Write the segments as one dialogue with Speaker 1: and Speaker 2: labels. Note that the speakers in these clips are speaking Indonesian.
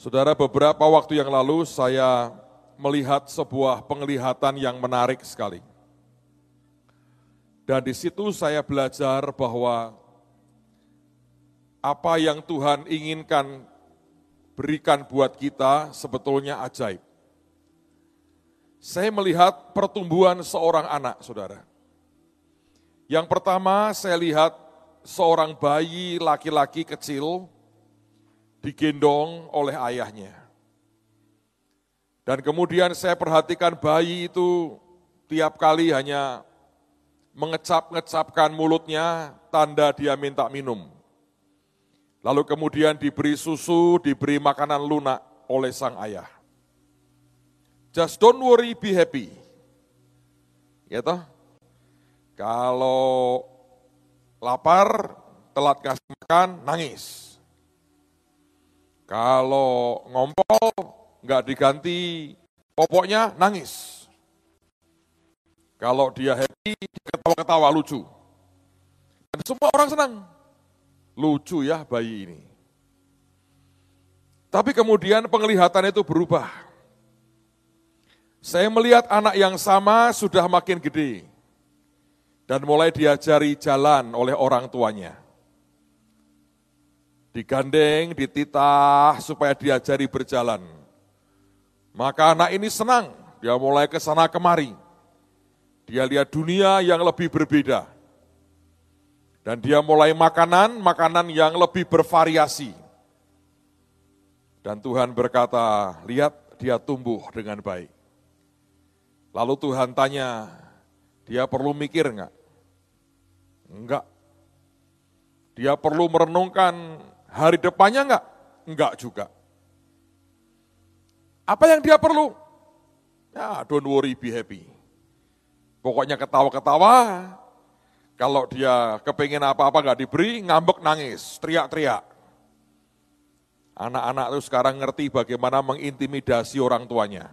Speaker 1: Saudara, beberapa waktu yang lalu saya melihat sebuah penglihatan yang menarik sekali. Dan di situ saya belajar bahwa apa yang Tuhan inginkan berikan buat kita sebetulnya ajaib. Saya melihat pertumbuhan seorang anak, saudara. Yang pertama saya lihat seorang bayi laki-laki kecil digendong oleh ayahnya. Dan kemudian saya perhatikan bayi itu tiap kali hanya mengecap-ngecapkan mulutnya tanda dia minta minum. Lalu kemudian diberi susu, diberi makanan lunak oleh sang ayah. Just don't worry, be happy. Ya toh? Kalau lapar, telat kasih makan, nangis. Kalau ngompol, nggak diganti popoknya, nangis. Kalau dia happy, ketawa-ketawa lucu. Dan semua orang senang. Lucu ya bayi ini. Tapi kemudian penglihatan itu berubah. Saya melihat anak yang sama sudah makin gede. Dan mulai diajari jalan oleh orang tuanya digandeng, dititah supaya diajari berjalan. Maka anak ini senang, dia mulai ke sana kemari. Dia lihat dunia yang lebih berbeda. Dan dia mulai makanan, makanan yang lebih bervariasi. Dan Tuhan berkata, lihat dia tumbuh dengan baik. Lalu Tuhan tanya, dia perlu mikir enggak? Enggak. Dia perlu merenungkan Hari depannya enggak? Enggak juga. Apa yang dia perlu? Ya, don't worry, be happy. Pokoknya ketawa-ketawa, kalau dia kepingin apa-apa enggak diberi, ngambek nangis, teriak-teriak. Anak-anak itu sekarang ngerti bagaimana mengintimidasi orang tuanya.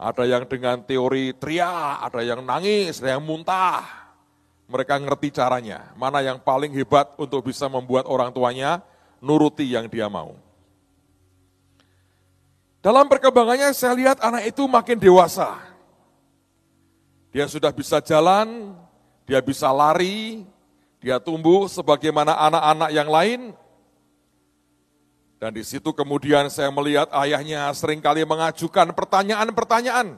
Speaker 1: Ada yang dengan teori teriak, ada yang nangis, ada yang muntah. Mereka ngerti caranya, mana yang paling hebat untuk bisa membuat orang tuanya nuruti yang dia mau. Dalam perkembangannya saya lihat anak itu makin dewasa. Dia sudah bisa jalan, dia bisa lari, dia tumbuh sebagaimana anak-anak yang lain. Dan di situ kemudian saya melihat ayahnya sering kali mengajukan pertanyaan-pertanyaan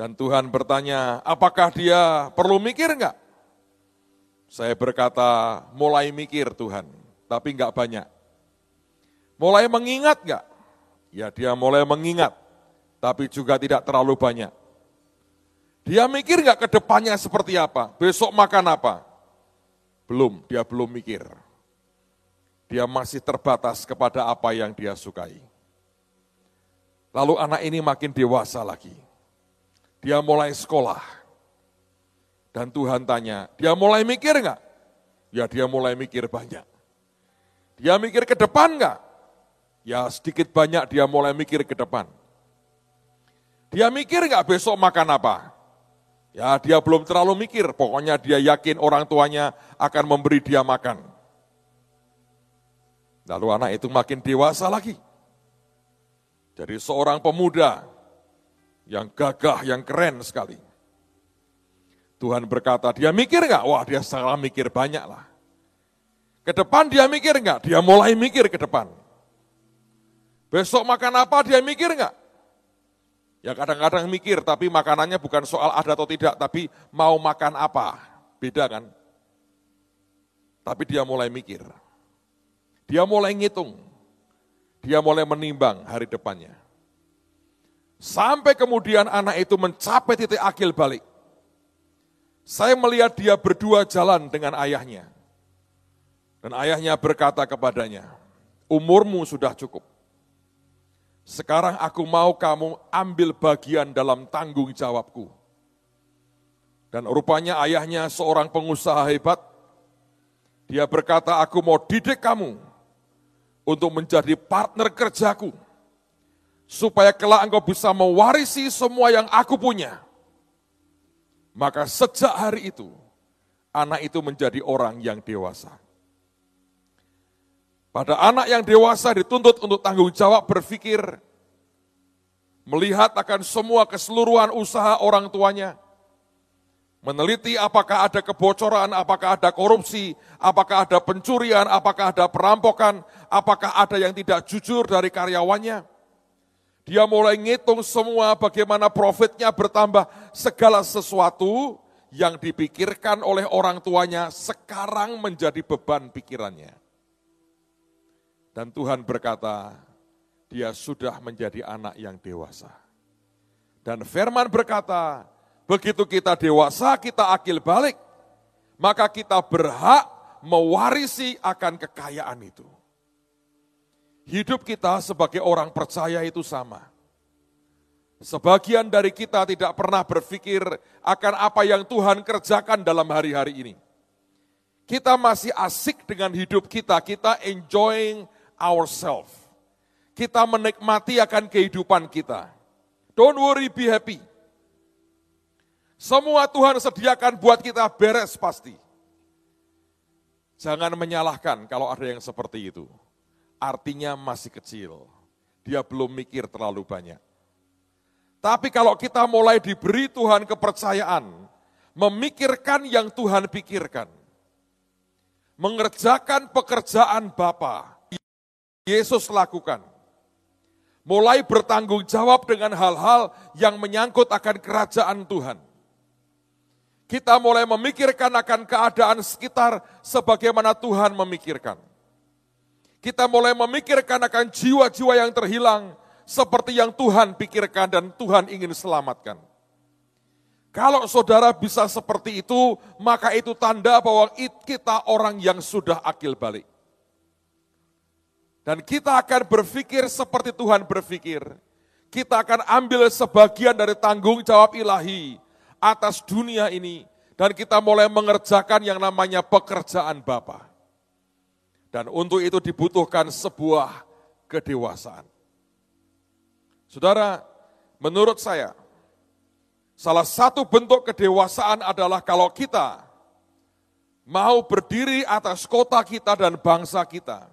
Speaker 1: dan Tuhan bertanya, apakah dia perlu mikir enggak? Saya berkata, mulai mikir Tuhan, tapi enggak banyak. Mulai mengingat enggak? Ya dia mulai mengingat, tapi juga tidak terlalu banyak. Dia mikir enggak ke depannya seperti apa? Besok makan apa? Belum, dia belum mikir. Dia masih terbatas kepada apa yang dia sukai. Lalu anak ini makin dewasa lagi dia mulai sekolah. Dan Tuhan tanya, dia mulai mikir enggak? Ya dia mulai mikir banyak. Dia mikir ke depan enggak? Ya sedikit banyak dia mulai mikir ke depan. Dia mikir enggak besok makan apa? Ya dia belum terlalu mikir, pokoknya dia yakin orang tuanya akan memberi dia makan. Lalu anak itu makin dewasa lagi. Jadi seorang pemuda yang gagah, yang keren sekali. Tuhan berkata, dia mikir nggak? Wah dia salah mikir banyak lah. Ke depan dia mikir nggak? Dia mulai mikir ke depan. Besok makan apa dia mikir nggak? Ya kadang-kadang mikir, tapi makanannya bukan soal ada atau tidak, tapi mau makan apa. Beda kan? Tapi dia mulai mikir. Dia mulai ngitung. Dia mulai menimbang hari depannya. Sampai kemudian anak itu mencapai titik akil balik. Saya melihat dia berdua jalan dengan ayahnya. Dan ayahnya berkata kepadanya, umurmu sudah cukup. Sekarang aku mau kamu ambil bagian dalam tanggung jawabku. Dan rupanya ayahnya seorang pengusaha hebat. Dia berkata, aku mau didik kamu untuk menjadi partner kerjaku supaya kelak engkau bisa mewarisi semua yang aku punya. Maka sejak hari itu, anak itu menjadi orang yang dewasa. Pada anak yang dewasa dituntut untuk tanggung jawab berpikir, melihat akan semua keseluruhan usaha orang tuanya, meneliti apakah ada kebocoran, apakah ada korupsi, apakah ada pencurian, apakah ada perampokan, apakah ada yang tidak jujur dari karyawannya. Dia mulai ngitung semua bagaimana profitnya bertambah segala sesuatu yang dipikirkan oleh orang tuanya sekarang menjadi beban pikirannya. Dan Tuhan berkata, dia sudah menjadi anak yang dewasa. Dan firman berkata, begitu kita dewasa, kita akil balik, maka kita berhak mewarisi akan kekayaan itu. Hidup kita sebagai orang percaya itu sama. Sebagian dari kita tidak pernah berpikir akan apa yang Tuhan kerjakan dalam hari-hari ini. Kita masih asik dengan hidup kita, kita enjoying ourselves. Kita menikmati akan kehidupan kita. Don't worry, be happy. Semua Tuhan sediakan buat kita beres pasti. Jangan menyalahkan kalau ada yang seperti itu. Artinya masih kecil. Dia belum mikir terlalu banyak. Tapi kalau kita mulai diberi Tuhan kepercayaan, memikirkan yang Tuhan pikirkan, mengerjakan pekerjaan Bapa, Yesus lakukan. Mulai bertanggung jawab dengan hal-hal yang menyangkut akan kerajaan Tuhan. Kita mulai memikirkan akan keadaan sekitar sebagaimana Tuhan memikirkan. Kita mulai memikirkan akan jiwa-jiwa yang terhilang, seperti yang Tuhan pikirkan dan Tuhan ingin selamatkan. Kalau saudara bisa seperti itu, maka itu tanda bahwa kita orang yang sudah akil balik. Dan kita akan berpikir seperti Tuhan berpikir. Kita akan ambil sebagian dari tanggung jawab ilahi atas dunia ini. Dan kita mulai mengerjakan yang namanya pekerjaan Bapa. Dan untuk itu dibutuhkan sebuah kedewasaan. Saudara, menurut saya, salah satu bentuk kedewasaan adalah kalau kita mau berdiri atas kota kita dan bangsa kita,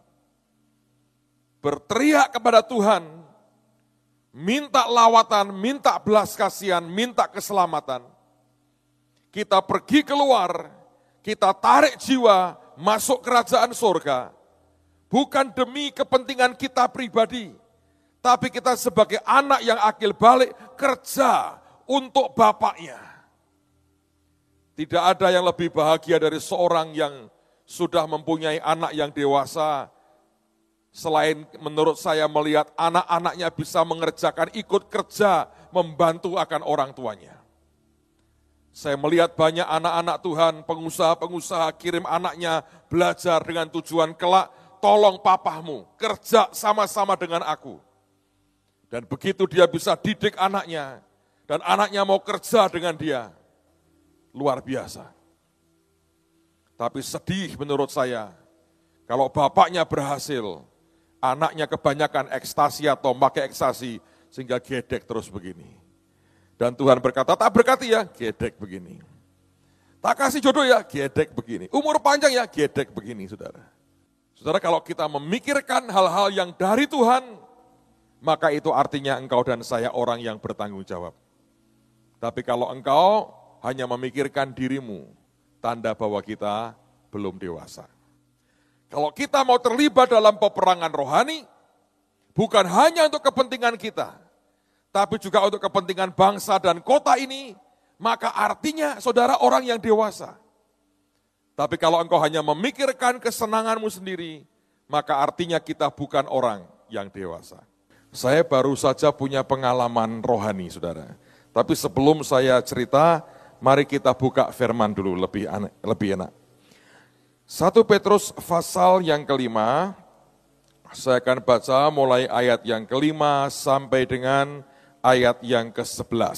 Speaker 1: berteriak kepada Tuhan, minta lawatan, minta belas kasihan, minta keselamatan. Kita pergi keluar, kita tarik jiwa masuk kerajaan surga, bukan demi kepentingan kita pribadi, tapi kita sebagai anak yang akil balik kerja untuk bapaknya. Tidak ada yang lebih bahagia dari seorang yang sudah mempunyai anak yang dewasa, selain menurut saya melihat anak-anaknya bisa mengerjakan ikut kerja membantu akan orang tuanya. Saya melihat banyak anak-anak Tuhan, pengusaha-pengusaha kirim anaknya belajar dengan tujuan kelak, tolong papahmu, kerja sama-sama dengan aku. Dan begitu dia bisa didik anaknya, dan anaknya mau kerja dengan dia, luar biasa. Tapi sedih menurut saya, kalau bapaknya berhasil, anaknya kebanyakan ekstasi atau pakai ekstasi, sehingga gedek terus begini. Dan Tuhan berkata, tak berkati ya, gedek begini. Tak kasih jodoh ya, gedek begini. Umur panjang ya, gedek begini, saudara. Saudara, kalau kita memikirkan hal-hal yang dari Tuhan, maka itu artinya engkau dan saya orang yang bertanggung jawab. Tapi kalau engkau hanya memikirkan dirimu, tanda bahwa kita belum dewasa. Kalau kita mau terlibat dalam peperangan rohani, bukan hanya untuk kepentingan kita, tapi juga untuk kepentingan bangsa dan kota ini, maka artinya saudara orang yang dewasa. Tapi kalau engkau hanya memikirkan kesenanganmu sendiri, maka artinya kita bukan orang yang dewasa. Saya baru saja punya pengalaman rohani, saudara. Tapi sebelum saya cerita, mari kita buka firman dulu, lebih, aneh, lebih enak. Satu Petrus pasal yang kelima, saya akan baca mulai ayat yang kelima sampai dengan ayat yang ke-11.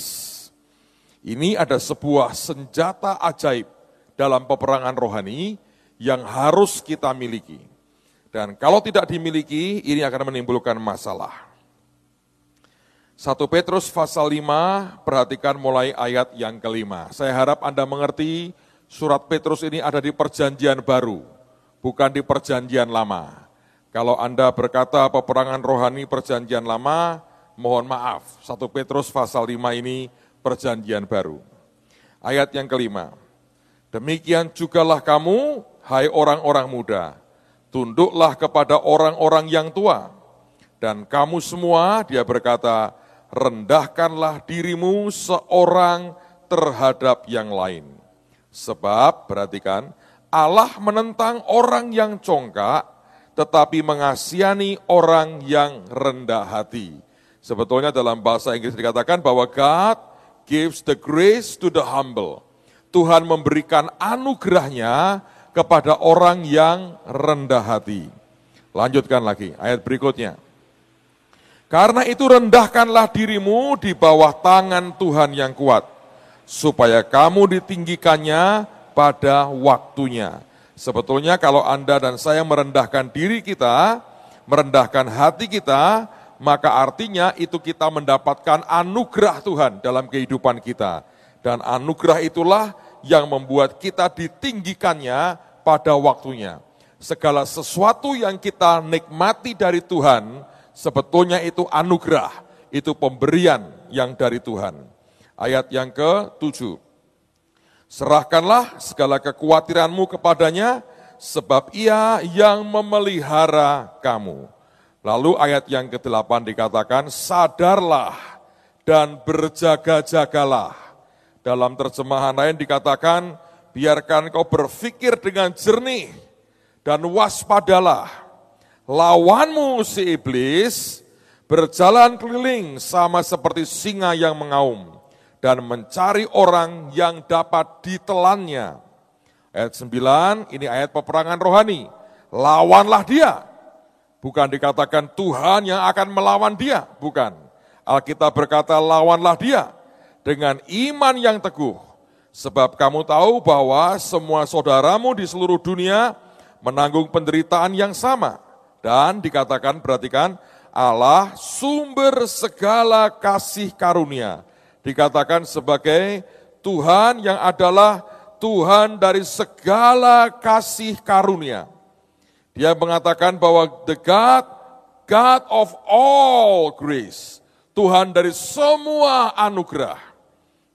Speaker 1: Ini ada sebuah senjata ajaib dalam peperangan rohani yang harus kita miliki. Dan kalau tidak dimiliki, ini akan menimbulkan masalah. 1 Petrus pasal 5, perhatikan mulai ayat yang kelima. Saya harap Anda mengerti surat Petrus ini ada di perjanjian baru, bukan di perjanjian lama. Kalau Anda berkata peperangan rohani perjanjian lama, mohon maaf. 1 Petrus pasal 5 ini perjanjian baru. Ayat yang kelima. Demikian jugalah kamu, hai orang-orang muda, tunduklah kepada orang-orang yang tua. Dan kamu semua, dia berkata, rendahkanlah dirimu seorang terhadap yang lain. Sebab, perhatikan, Allah menentang orang yang congkak, tetapi mengasihani orang yang rendah hati. Sebetulnya dalam bahasa Inggris dikatakan bahwa God gives the grace to the humble. Tuhan memberikan anugerahnya kepada orang yang rendah hati. Lanjutkan lagi, ayat berikutnya. Karena itu rendahkanlah dirimu di bawah tangan Tuhan yang kuat, supaya kamu ditinggikannya pada waktunya. Sebetulnya kalau Anda dan saya merendahkan diri kita, merendahkan hati kita, maka artinya itu kita mendapatkan anugerah Tuhan dalam kehidupan kita. Dan anugerah itulah yang membuat kita ditinggikannya pada waktunya. Segala sesuatu yang kita nikmati dari Tuhan, sebetulnya itu anugerah, itu pemberian yang dari Tuhan. Ayat yang ke-7. Serahkanlah segala kekhawatiranmu kepadanya, sebab ia yang memelihara kamu. Lalu ayat yang ke-8 dikatakan, sadarlah dan berjaga-jagalah. Dalam terjemahan lain dikatakan, biarkan kau berpikir dengan jernih dan waspadalah. Lawanmu si iblis berjalan keliling sama seperti singa yang mengaum dan mencari orang yang dapat ditelannya. Ayat 9, ini ayat peperangan rohani. Lawanlah dia. Bukan dikatakan Tuhan yang akan melawan dia, bukan. Alkitab berkata lawanlah dia dengan iman yang teguh. Sebab kamu tahu bahwa semua saudaramu di seluruh dunia menanggung penderitaan yang sama. Dan dikatakan, perhatikan, Allah sumber segala kasih karunia dikatakan sebagai Tuhan yang adalah Tuhan dari segala kasih karunia. Dia mengatakan bahwa the God, God of all grace, Tuhan dari semua anugerah.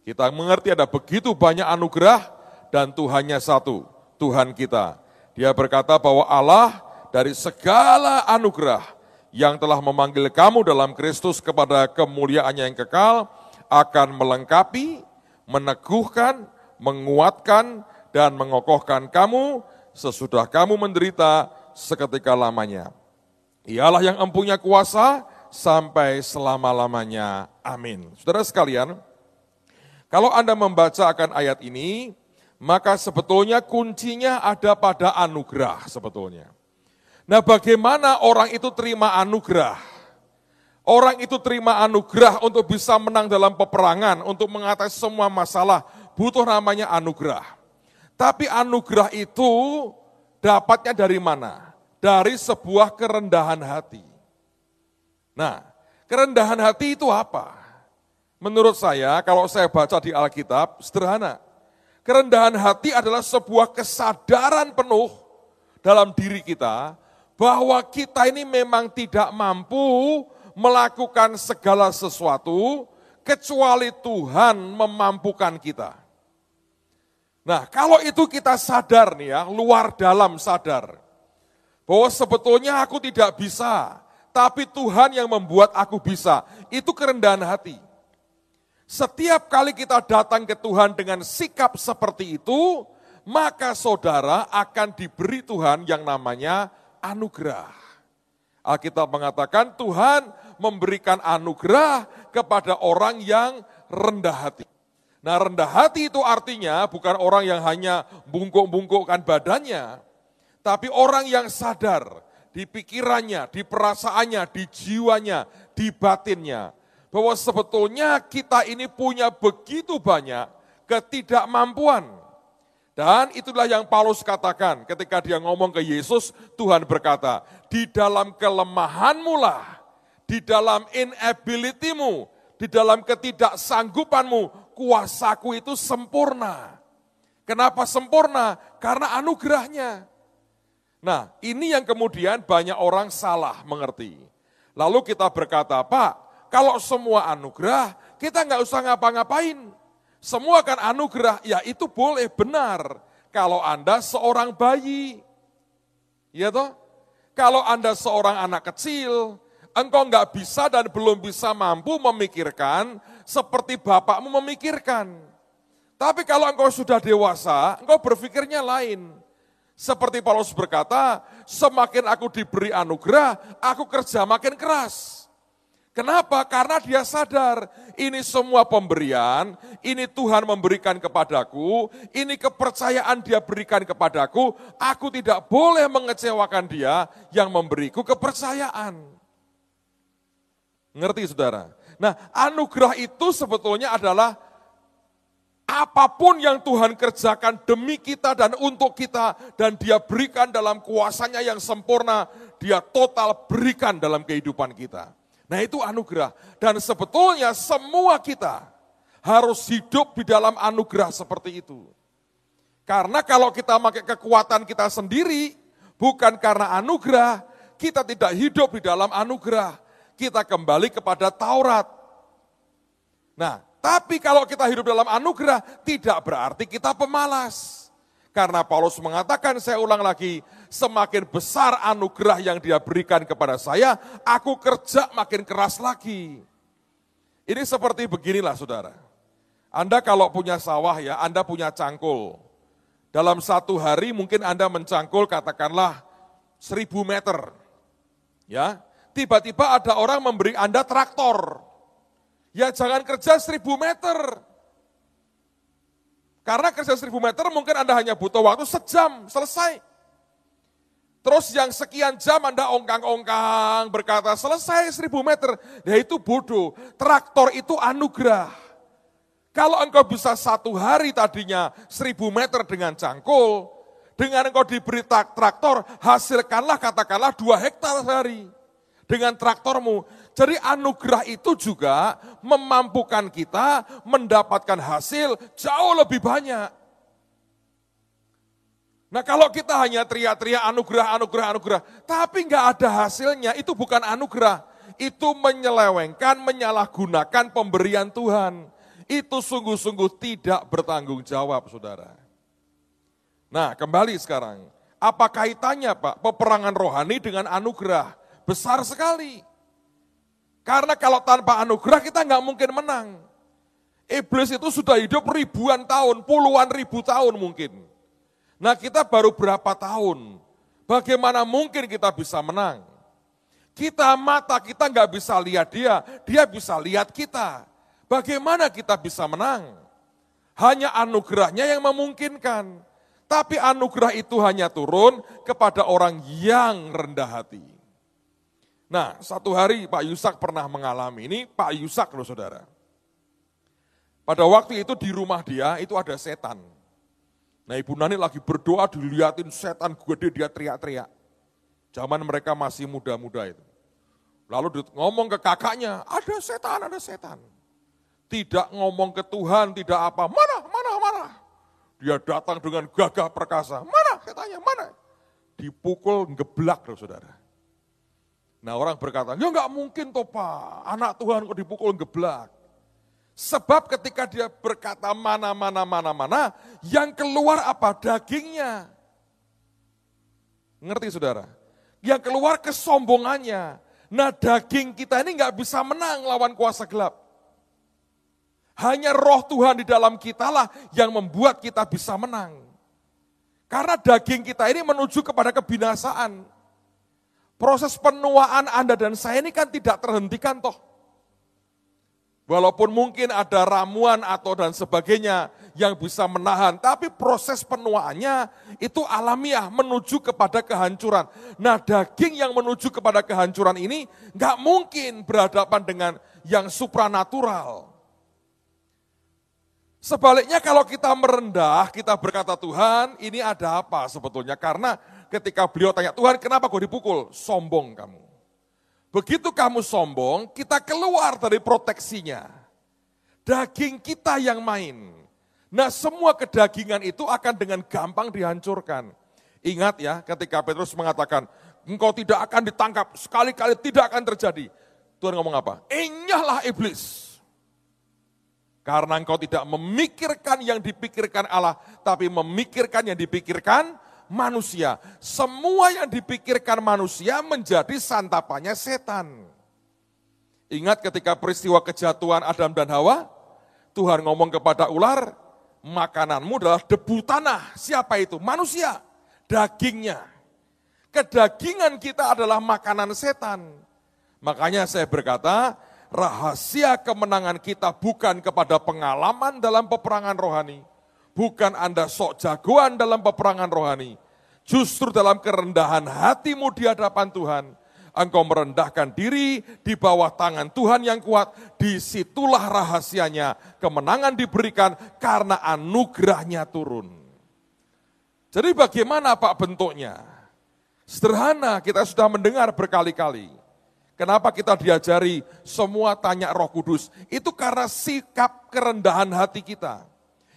Speaker 1: Kita mengerti ada begitu banyak anugerah dan Tuhannya satu, Tuhan kita. Dia berkata bahwa Allah dari segala anugerah yang telah memanggil kamu dalam Kristus kepada kemuliaannya yang kekal, akan melengkapi, meneguhkan, menguatkan, dan mengokohkan kamu sesudah kamu menderita seketika lamanya. Ialah yang empunya kuasa sampai selama-lamanya. Amin. Saudara sekalian, kalau Anda membaca akan ayat ini, maka sebetulnya kuncinya ada pada anugerah sebetulnya. Nah bagaimana orang itu terima anugerah? Orang itu terima anugerah untuk bisa menang dalam peperangan, untuk mengatasi semua masalah, butuh namanya anugerah. Tapi anugerah itu dapatnya dari mana? Dari sebuah kerendahan hati. Nah, kerendahan hati itu apa? Menurut saya, kalau saya baca di Alkitab, sederhana. Kerendahan hati adalah sebuah kesadaran penuh dalam diri kita bahwa kita ini memang tidak mampu melakukan segala sesuatu kecuali Tuhan memampukan kita. Nah, kalau itu kita sadar nih ya, luar dalam sadar, bahwa sebetulnya aku tidak bisa, tapi Tuhan yang membuat aku bisa. Itu kerendahan hati. Setiap kali kita datang ke Tuhan dengan sikap seperti itu, maka saudara akan diberi Tuhan yang namanya anugerah. Alkitab mengatakan Tuhan memberikan anugerah kepada orang yang rendah hati. Nah rendah hati itu artinya bukan orang yang hanya bungkuk-bungkukkan badannya, tapi orang yang sadar di pikirannya, di perasaannya, di jiwanya, di batinnya. Bahwa sebetulnya kita ini punya begitu banyak ketidakmampuan. Dan itulah yang Paulus katakan ketika dia ngomong ke Yesus, Tuhan berkata, di dalam kelemahanmu lah di dalam inability-mu, di dalam ketidaksanggupanmu, kuasaku itu sempurna. Kenapa sempurna? Karena anugerahnya. Nah, ini yang kemudian banyak orang salah mengerti. Lalu kita berkata, Pak, kalau semua anugerah, kita nggak usah ngapa-ngapain. Semua kan anugerah, ya itu boleh benar. Kalau Anda seorang bayi, ya toh? Kalau Anda seorang anak kecil, engkau nggak bisa dan belum bisa mampu memikirkan seperti bapakmu memikirkan. Tapi kalau engkau sudah dewasa, engkau berpikirnya lain. Seperti Paulus berkata, semakin aku diberi anugerah, aku kerja makin keras. Kenapa? Karena dia sadar ini semua pemberian, ini Tuhan memberikan kepadaku, ini kepercayaan dia berikan kepadaku, aku tidak boleh mengecewakan dia yang memberiku kepercayaan. Ngerti saudara? Nah anugerah itu sebetulnya adalah Apa pun yang Tuhan kerjakan demi kita dan untuk kita, dan dia berikan dalam kuasanya yang sempurna, dia total berikan dalam kehidupan kita. Nah itu anugerah. Dan sebetulnya semua kita harus hidup di dalam anugerah seperti itu. Karena kalau kita pakai kekuatan kita sendiri, bukan karena anugerah, kita tidak hidup di dalam anugerah. Kita kembali kepada Taurat. Nah, tapi kalau kita hidup dalam anugerah, tidak berarti kita pemalas. Karena Paulus mengatakan, saya ulang lagi, semakin besar anugerah yang dia berikan kepada saya, aku kerja makin keras lagi. Ini seperti beginilah saudara. Anda kalau punya sawah ya, Anda punya cangkul. Dalam satu hari mungkin Anda mencangkul katakanlah seribu meter. Ya, tiba-tiba ada orang memberi Anda traktor. Ya jangan kerja seribu meter. Karena kerja seribu meter mungkin Anda hanya butuh waktu sejam, selesai. Terus yang sekian jam Anda ongkang-ongkang berkata selesai seribu meter. Ya itu bodoh. Traktor itu anugerah. Kalau engkau bisa satu hari tadinya seribu meter dengan cangkul, dengan engkau diberi traktor, hasilkanlah katakanlah dua hektar sehari. Dengan traktormu, jadi anugerah itu juga memampukan kita mendapatkan hasil jauh lebih banyak. Nah kalau kita hanya teriak-teriak anugerah, anugerah, anugerah, tapi nggak ada hasilnya, itu bukan anugerah. Itu menyelewengkan, menyalahgunakan pemberian Tuhan. Itu sungguh-sungguh tidak bertanggung jawab, saudara. Nah kembali sekarang, apa kaitannya Pak peperangan rohani dengan anugerah? Besar sekali. Karena kalau tanpa anugerah kita nggak mungkin menang. Iblis itu sudah hidup ribuan tahun, puluhan ribu tahun mungkin. Nah kita baru berapa tahun, bagaimana mungkin kita bisa menang? Kita mata kita nggak bisa lihat dia, dia bisa lihat kita. Bagaimana kita bisa menang? Hanya anugerahnya yang memungkinkan. Tapi anugerah itu hanya turun kepada orang yang rendah hati. Nah, satu hari Pak Yusak pernah mengalami ini, Pak Yusak loh saudara. Pada waktu itu di rumah dia itu ada setan. Nah Ibu Nani lagi berdoa dilihatin setan gede dia teriak-teriak. Zaman mereka masih muda-muda itu. Lalu ngomong ke kakaknya, ada setan, ada setan. Tidak ngomong ke Tuhan, tidak apa, mana, mana, mana. Dia datang dengan gagah perkasa, mana setannya, mana. Dipukul, ngeblak loh saudara. Nah orang berkata, ya nggak mungkin toh Pak, anak Tuhan kok dipukul geblak. Sebab ketika dia berkata mana, mana, mana, mana, yang keluar apa? Dagingnya. Ngerti saudara? Yang keluar kesombongannya. Nah daging kita ini nggak bisa menang lawan kuasa gelap. Hanya roh Tuhan di dalam kita lah yang membuat kita bisa menang. Karena daging kita ini menuju kepada kebinasaan. Proses penuaan Anda dan saya ini kan tidak terhentikan toh. Walaupun mungkin ada ramuan atau dan sebagainya yang bisa menahan, tapi proses penuaannya itu alamiah menuju kepada kehancuran. Nah daging yang menuju kepada kehancuran ini nggak mungkin berhadapan dengan yang supranatural. Sebaliknya kalau kita merendah, kita berkata Tuhan ini ada apa sebetulnya? Karena ketika beliau tanya, Tuhan kenapa kau dipukul? Sombong kamu. Begitu kamu sombong, kita keluar dari proteksinya. Daging kita yang main. Nah semua kedagingan itu akan dengan gampang dihancurkan. Ingat ya ketika Petrus mengatakan, engkau tidak akan ditangkap, sekali-kali tidak akan terjadi. Tuhan ngomong apa? Enyahlah iblis. Karena engkau tidak memikirkan yang dipikirkan Allah, tapi memikirkan yang dipikirkan manusia. Semua yang dipikirkan manusia menjadi santapannya setan. Ingat ketika peristiwa kejatuhan Adam dan Hawa, Tuhan ngomong kepada ular, makananmu adalah debu tanah. Siapa itu? Manusia, dagingnya. Kedagingan kita adalah makanan setan. Makanya saya berkata, rahasia kemenangan kita bukan kepada pengalaman dalam peperangan rohani. Bukan Anda sok jagoan dalam peperangan rohani. Justru dalam kerendahan hatimu di hadapan Tuhan, engkau merendahkan diri di bawah tangan Tuhan yang kuat, di situlah rahasianya kemenangan diberikan karena anugerahnya turun. Jadi bagaimana Pak bentuknya? Sederhana, kita sudah mendengar berkali-kali. Kenapa kita diajari semua tanya roh kudus? Itu karena sikap kerendahan hati kita.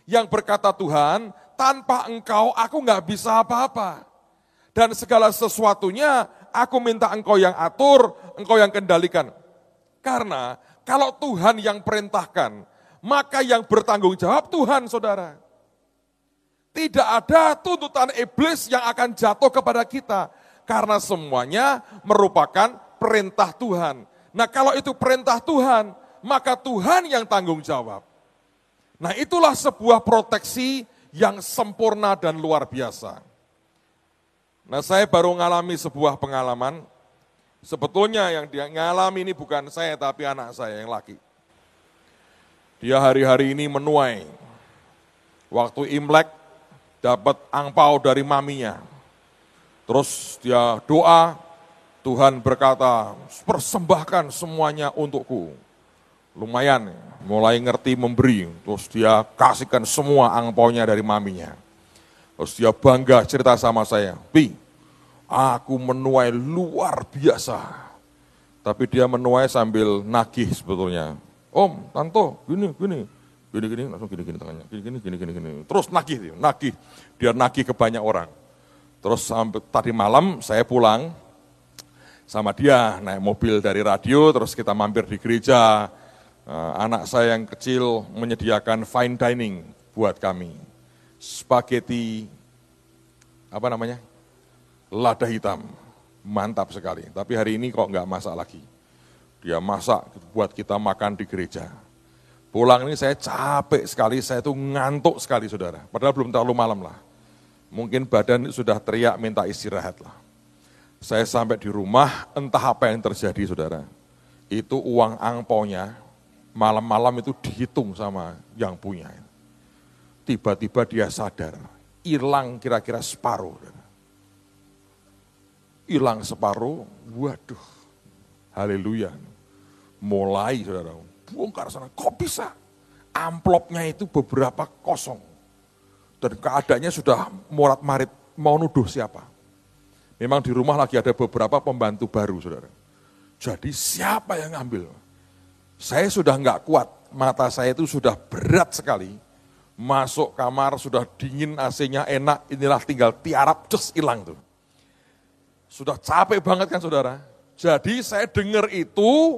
Speaker 1: Yang berkata Tuhan, tanpa engkau aku nggak bisa apa-apa. Dan segala sesuatunya aku minta engkau yang atur, engkau yang kendalikan. Karena kalau Tuhan yang perintahkan, maka yang bertanggung jawab Tuhan saudara. Tidak ada tuntutan iblis yang akan jatuh kepada kita. Karena semuanya merupakan perintah Tuhan. Nah kalau itu perintah Tuhan, maka Tuhan yang tanggung jawab. Nah itulah sebuah proteksi yang sempurna dan luar biasa. Nah saya baru mengalami sebuah pengalaman, sebetulnya yang dia ngalami ini bukan saya tapi anak saya yang laki. Dia hari-hari ini menuai, waktu Imlek dapat angpau dari maminya. Terus dia doa, Tuhan berkata, persembahkan semuanya untukku. Lumayan, mulai ngerti memberi. Terus dia kasihkan semua angpaunya dari maminya. Terus dia bangga cerita sama saya, Pi, aku menuai luar biasa. Tapi dia menuai sambil nagih sebetulnya. Om, Tanto, gini, gini, gini, gini, langsung gini, gini tangannya, gini, gini, gini, gini, gini. Terus nagih, nagih, dia nagih ke banyak orang. Terus sampai tadi malam saya pulang, sama dia, naik mobil dari radio, terus kita mampir di gereja. Eh, anak saya yang kecil menyediakan fine dining buat kami. Spaghetti, apa namanya, lada hitam, mantap sekali. Tapi hari ini kok nggak masak lagi. Dia masak buat kita makan di gereja. Pulang ini saya capek sekali, saya tuh ngantuk sekali saudara. Padahal belum terlalu malam lah. Mungkin badan sudah teriak minta istirahat lah. Saya sampai di rumah, entah apa yang terjadi saudara. Itu uang angponya, malam-malam itu dihitung sama yang punya. Tiba-tiba dia sadar, hilang kira-kira separuh. Hilang separuh, waduh, haleluya. Mulai saudara, bongkar sana, kok bisa? Amplopnya itu beberapa kosong. Dan keadaannya sudah morat marit, mau nuduh siapa Memang di rumah lagi ada beberapa pembantu baru, saudara. Jadi siapa yang ngambil? Saya sudah nggak kuat, mata saya itu sudah berat sekali. Masuk kamar sudah dingin, AC-nya enak, inilah tinggal tiarap, cus hilang tuh. Sudah capek banget kan saudara? Jadi saya dengar itu,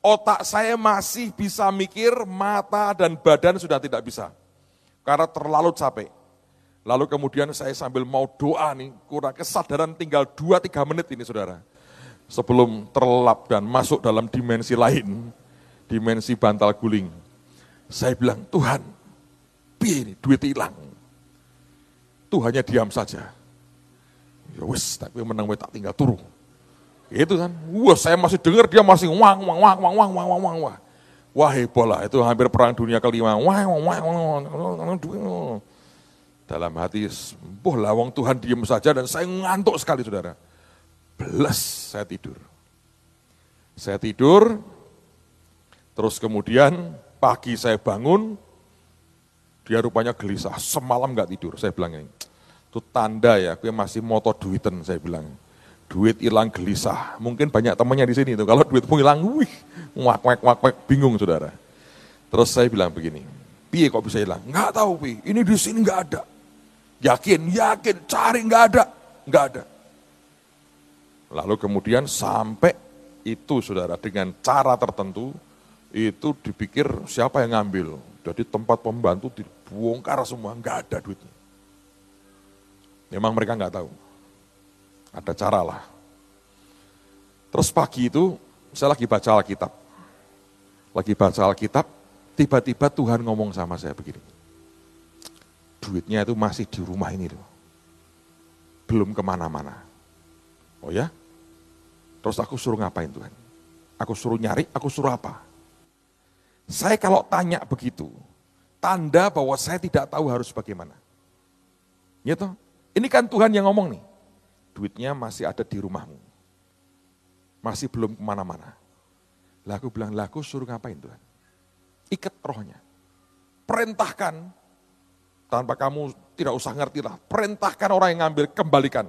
Speaker 1: otak saya masih bisa mikir, mata dan badan sudah tidak bisa. Karena terlalu capek. Lalu kemudian saya sambil mau doa nih, kurang kesadaran tinggal 2-3 menit ini saudara. Sebelum terlelap dan masuk dalam dimensi lain, dimensi bantal guling. Saya bilang, Tuhan, piye ini duit hilang. Tuhannya diam saja. Ya wis, tapi menang tak tinggal turu. itu kan. Wah, saya masih dengar dia masih wang, wang, wang, wang, wang, wang, wang, wang. Wah heboh lah, itu hampir perang dunia kelima. Wah, wah, wah, wah, Dalam hati, boh lawang Tuhan diam saja dan saya ngantuk sekali saudara. Belas saya tidur. Saya tidur, terus kemudian pagi saya bangun, dia rupanya gelisah, semalam nggak tidur. Saya bilang ini, itu tanda ya, gue masih moto duiten, saya bilang. Duit hilang gelisah, mungkin banyak temannya di sini itu. Kalau duit pun hilang, wih, wak, wak, wak, wak, bingung saudara. Terus saya bilang begini, piye kok bisa hilang? Nggak tahu, pi. ini di sini nggak ada. Yakin, yakin, cari, nggak ada, nggak ada. Lalu kemudian sampai itu saudara dengan cara tertentu, itu dipikir siapa yang ngambil. Jadi tempat pembantu dibongkar semua, nggak ada duitnya. Memang mereka nggak tahu. Ada cara lah. Terus pagi itu saya lagi baca Alkitab. Lagi baca Alkitab, tiba-tiba Tuhan ngomong sama saya begini. Duitnya itu masih di rumah ini loh. Belum ke mana-mana. Oh ya? Terus aku suruh ngapain Tuhan? Aku suruh nyari, aku suruh apa? Saya kalau tanya begitu, tanda bahwa saya tidak tahu harus bagaimana. Gitu? Ini kan Tuhan yang ngomong nih. Duitnya masih ada di rumahmu. Masih belum ke mana-mana. Lah aku bilang, lah aku suruh ngapain Tuhan? Ikat rohnya. Perintahkan, tanpa kamu tidak usah ngerti lah. Perintahkan orang yang ngambil, kembalikan.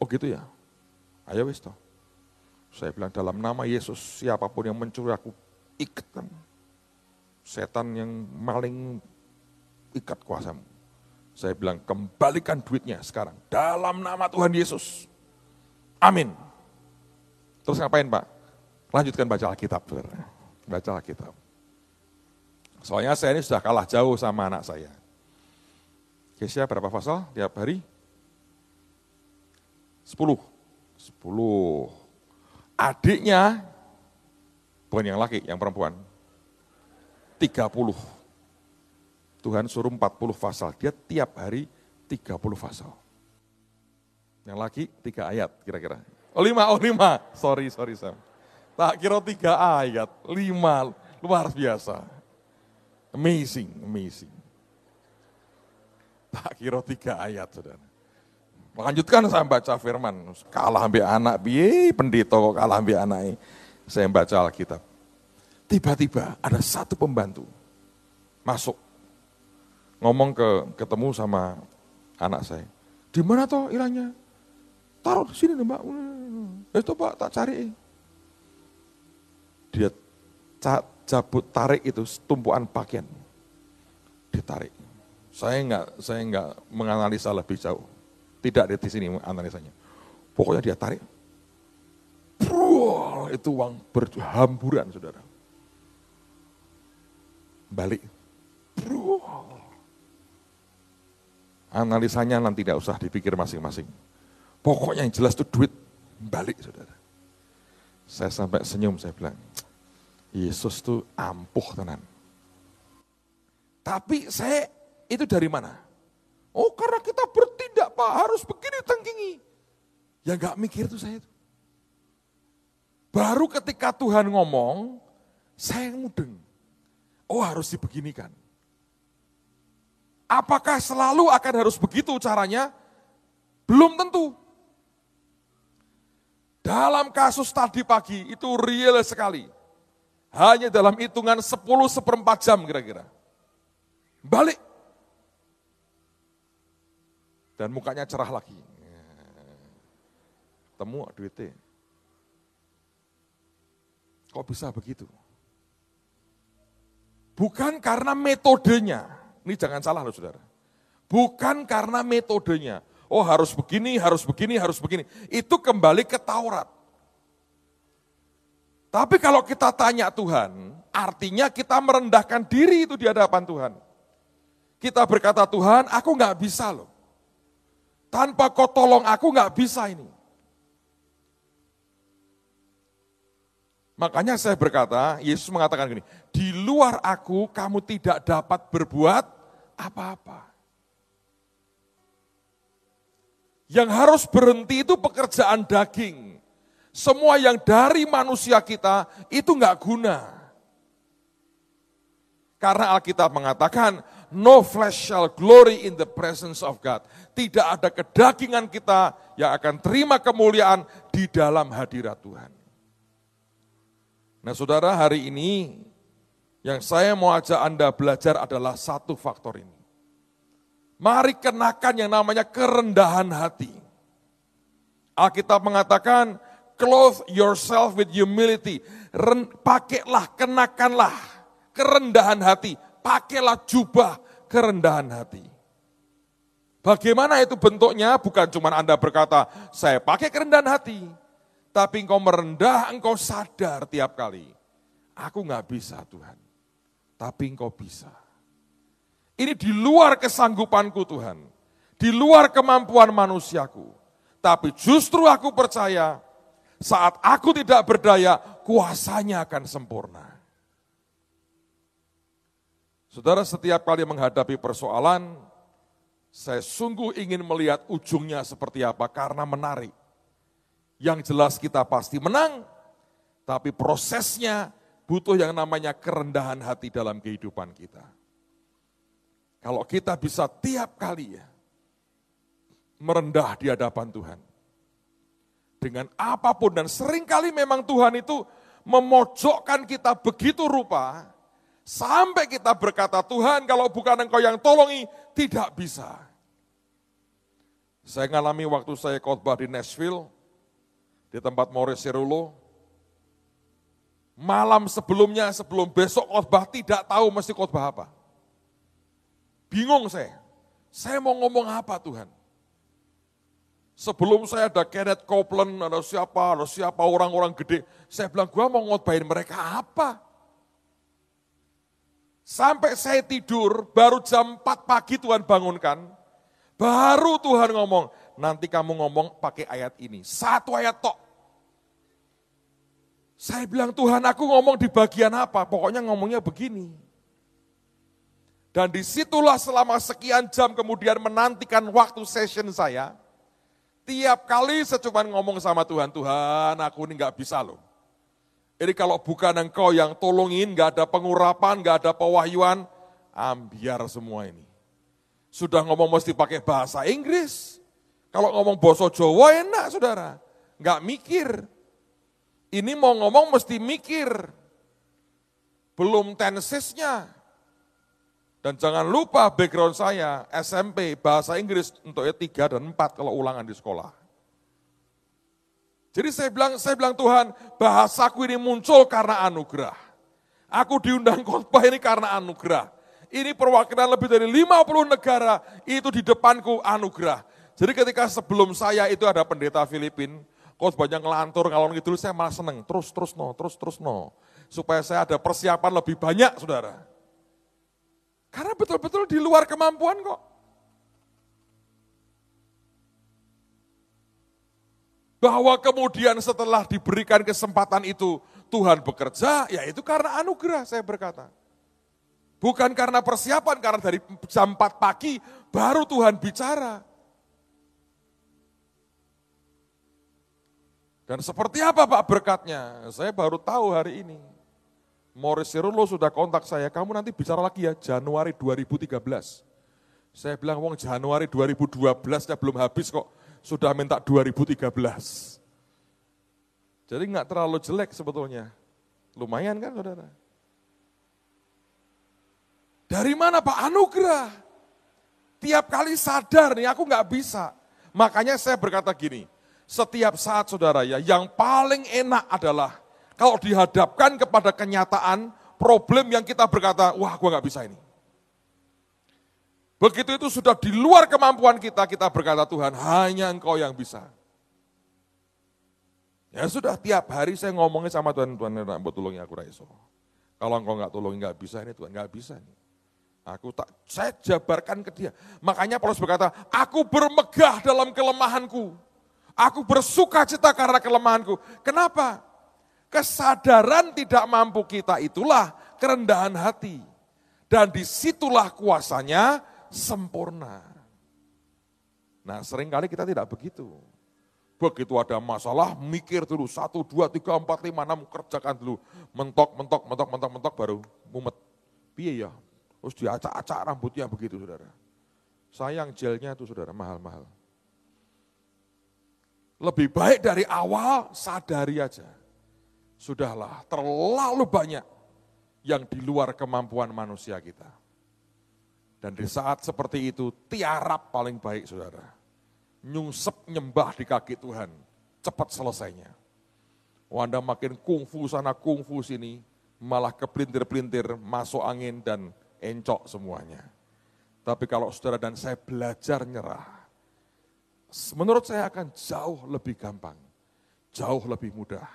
Speaker 1: Oh gitu ya? Ayo wis toh. Saya bilang dalam nama Yesus, siapa pun yang mencuri aku ikatkan. Setan yang maling ikat kuasamu. Saya bilang kembalikan duitnya sekarang. Dalam nama Tuhan Yesus. Amin. Terus ngapain Pak? Lanjutkan baca Alkitab. Baca Alkitab. Soalnya saya ini sudah kalah jauh sama anak saya. Kesia berapa pasal tiap hari? Sepuluh. Sepuluh. Adiknya, bukan yang laki, yang perempuan. Tiga puluh. Tuhan suruh empat puluh pasal. Dia tiap hari tiga puluh pasal. Yang laki tiga ayat kira-kira. Oh lima, oh lima. Sorry, sorry Sam. Tak kira tiga ayat, lima. Luar biasa. Amazing, amazing. Tak kira tiga ayat, saudara. Lanjutkan saya baca firman. Kalah ambil anak, biye pendeta kok kalah ambil anak. Saya baca Alkitab. Tiba-tiba ada satu pembantu masuk. Ngomong ke ketemu sama anak saya. Di mana toh ilangnya? Taruh di sini mbak. Eh, itu pak tak cari. Dia cabut tarik itu tumpuan pakaian. Ditarik. Saya enggak saya enggak menganalisa lebih jauh. Tidak di sini analisanya. Pokoknya dia tarik. Bruh, itu uang berhamburan, saudara. Balik. Bruh. Analisanya nanti tidak usah dipikir masing-masing. Pokoknya yang jelas itu duit balik, saudara. Saya sampai senyum, saya bilang, Yesus itu ampuh tenan. Tapi saya itu dari mana? Oh karena kita bertindak Pak, harus begini tengkingi. Ya gak mikir tuh saya. Baru ketika Tuhan ngomong, saya mudeng. Oh harus dibeginikan. Apakah selalu akan harus begitu caranya? Belum tentu. Dalam kasus tadi pagi itu real sekali. Hanya dalam hitungan 10 seperempat jam kira-kira. Balik dan mukanya cerah lagi. Temu duitnya. Kok bisa begitu? Bukan karena metodenya. Ini jangan salah loh saudara. Bukan karena metodenya. Oh harus begini, harus begini, harus begini. Itu kembali ke Taurat. Tapi kalau kita tanya Tuhan, artinya kita merendahkan diri itu di hadapan Tuhan. Kita berkata, Tuhan aku nggak bisa loh. Tanpa kau tolong aku nggak bisa ini. Makanya saya berkata, Yesus mengatakan gini, di luar aku kamu tidak dapat berbuat apa-apa. Yang harus berhenti itu pekerjaan daging. Semua yang dari manusia kita itu nggak guna. Karena Alkitab mengatakan, no flesh shall glory in the presence of God. Tidak ada kedagingan kita yang akan terima kemuliaan di dalam hadirat Tuhan. Nah saudara hari ini yang saya mau ajak Anda belajar adalah satu faktor ini. Mari kenakan yang namanya kerendahan hati. Alkitab mengatakan, clothe yourself with humility. Ren, pakailah, kenakanlah kerendahan hati. Pakailah jubah kerendahan hati. Bagaimana itu bentuknya? Bukan cuma Anda berkata, saya pakai kerendahan hati. Tapi engkau merendah, engkau sadar tiap kali. Aku nggak bisa Tuhan. Tapi engkau bisa. Ini di luar kesanggupanku Tuhan. Di luar kemampuan manusiaku. Tapi justru aku percaya saat aku tidak berdaya, kuasanya akan sempurna. Saudara setiap kali menghadapi persoalan, saya sungguh ingin melihat ujungnya seperti apa karena menarik. Yang jelas kita pasti menang, tapi prosesnya butuh yang namanya kerendahan hati dalam kehidupan kita. Kalau kita bisa tiap kali ya, merendah di hadapan Tuhan. Dengan apa pun dan sering kali memang Tuhan itu memojokkan kita begitu rupa, sampai kita berkata, Tuhan kalau bukan engkau yang tolongi, tidak bisa. Saya ngalami waktu saya khotbah di Nashville, di tempat Morris Cerulo, malam sebelumnya, sebelum besok khotbah, tidak tahu mesti khotbah apa. Bingung saya, saya mau ngomong apa Tuhan? Sebelum saya ada Kenneth Copeland, ada siapa, ada siapa orang-orang gede. Saya bilang, gua mau ngotbahin mereka apa? Sampai saya tidur, baru jam 4 pagi Tuhan bangunkan. Baru Tuhan ngomong, nanti kamu ngomong pakai ayat ini. Satu ayat tok. Saya bilang, Tuhan aku ngomong di bagian apa? Pokoknya ngomongnya begini. Dan di situlah selama sekian jam kemudian menantikan waktu session saya, Tiap kali saya cuma ngomong sama Tuhan, Tuhan aku ini nggak bisa loh. Jadi kalau bukan engkau yang tolongin, nggak ada pengurapan, nggak ada pewahyuan, ambiar semua ini. Sudah ngomong mesti pakai bahasa Inggris. Kalau ngomong bahasa Jawa enak saudara, nggak mikir. Ini mau ngomong mesti mikir. Belum tensesnya, dan jangan lupa background saya, SMP, bahasa Inggris untuk tiga dan empat kalau ulangan di sekolah. Jadi saya bilang, saya bilang Tuhan, bahasaku ini muncul karena anugerah. Aku diundang khotbah ini karena anugerah. Ini perwakilan lebih dari 50 negara, itu di depanku anugerah. Jadi ketika sebelum saya itu ada pendeta Filipin, khotbahnya ngelantur ngalor gitu, saya malah seneng, terus terus no, terus terus no. Supaya saya ada persiapan lebih banyak, saudara. Karena betul-betul di luar kemampuan kok. Bahwa kemudian setelah diberikan kesempatan itu Tuhan bekerja, ya itu karena anugerah saya berkata. Bukan karena persiapan, karena dari jam 4 pagi baru Tuhan bicara. Dan seperti apa Pak berkatnya? Saya baru tahu hari ini. Morris Sirulo sudah kontak saya, kamu nanti bicara lagi ya Januari 2013. Saya bilang, wong Januari 2012 ya belum habis kok, sudah minta 2013. Jadi nggak terlalu jelek sebetulnya. Lumayan kan saudara? Dari mana Pak? Anugerah. Tiap kali sadar nih, aku nggak bisa. Makanya saya berkata gini, setiap saat saudara ya, yang paling enak adalah kalau dihadapkan kepada kenyataan, problem yang kita berkata, wah gue gak bisa ini. Begitu itu sudah di luar kemampuan kita, kita berkata Tuhan, hanya engkau yang bisa. Ya sudah tiap hari saya ngomongnya sama Tuhan, Tuhan buat tolongin aku raiso. Kalau engkau nggak tolongin nggak bisa ini Tuhan, nggak bisa ini. Aku tak, saya jabarkan ke dia. Makanya Paulus berkata, aku bermegah dalam kelemahanku. Aku bersuka cita karena kelemahanku. Kenapa? Kesadaran tidak mampu kita itulah kerendahan hati. Dan di situlah kuasanya sempurna. Nah sering kali kita tidak begitu. Begitu ada masalah, mikir dulu. Satu, dua, tiga, empat, lima, enam, kerjakan dulu. Mentok, mentok, mentok, mentok, mentok, baru mumet. Piye ya? Terus diacak-acak rambutnya begitu, saudara. Sayang gelnya itu, saudara, mahal-mahal. Lebih baik dari awal, sadari aja Sudahlah, terlalu banyak yang di luar kemampuan manusia kita. Dan di saat seperti itu, tiarap paling baik saudara. Nyungsep nyembah di kaki Tuhan, cepat selesainya. Wanda makin kungfu sana kungfu sini, malah kepelintir-pelintir, masuk angin dan encok semuanya. Tapi kalau saudara dan saya belajar nyerah, menurut saya akan jauh lebih gampang, jauh lebih mudah.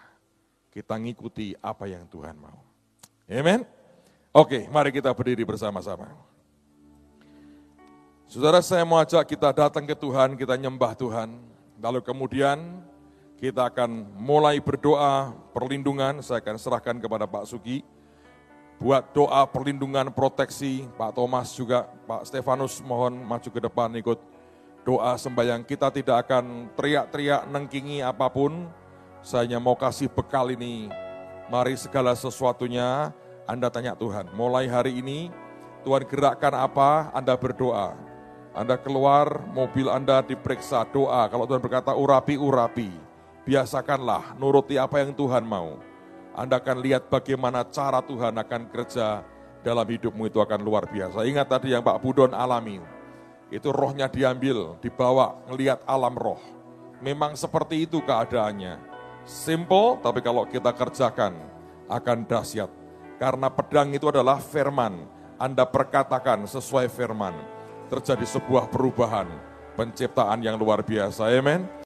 Speaker 1: Kita ngikuti apa yang Tuhan mau. Amen. Oke, mari kita berdiri bersama-sama. Saudara saya mau ajak kita datang ke Tuhan, kita nyembah Tuhan. Lalu kemudian kita akan mulai berdoa perlindungan, saya akan serahkan kepada Pak Sugi. Buat doa perlindungan proteksi, Pak Thomas juga, Pak Stefanus mohon maju ke depan ikut doa sembahyang. Kita tidak akan teriak-teriak nengkingi apa pun, saya hanya mau kasih bekal ini. Mari segala sesuatunya Anda tanya Tuhan. Mulai hari ini Tuhan gerakkan apa, Anda berdoa anda keluar, mobil Anda diperiksa, doa. Kalau Tuhan berkata urapi, urapi. Biasakanlah, nuruti apa yang Tuhan mau. Anda akan lihat bagaimana cara Tuhan akan kerja dalam hidupmu itu akan luar biasa. Ingat tadi yang Pak Budon alami. Itu rohnya diambil, dibawa, ngelihat alam roh. Memang seperti itu keadaannya. Simple, tapi kalau kita kerjakan akan dahsyat. Karena pedang itu adalah firman. Anda perkatakan sesuai firman terjadi sebuah perubahan, penciptaan yang luar biasa. Amen.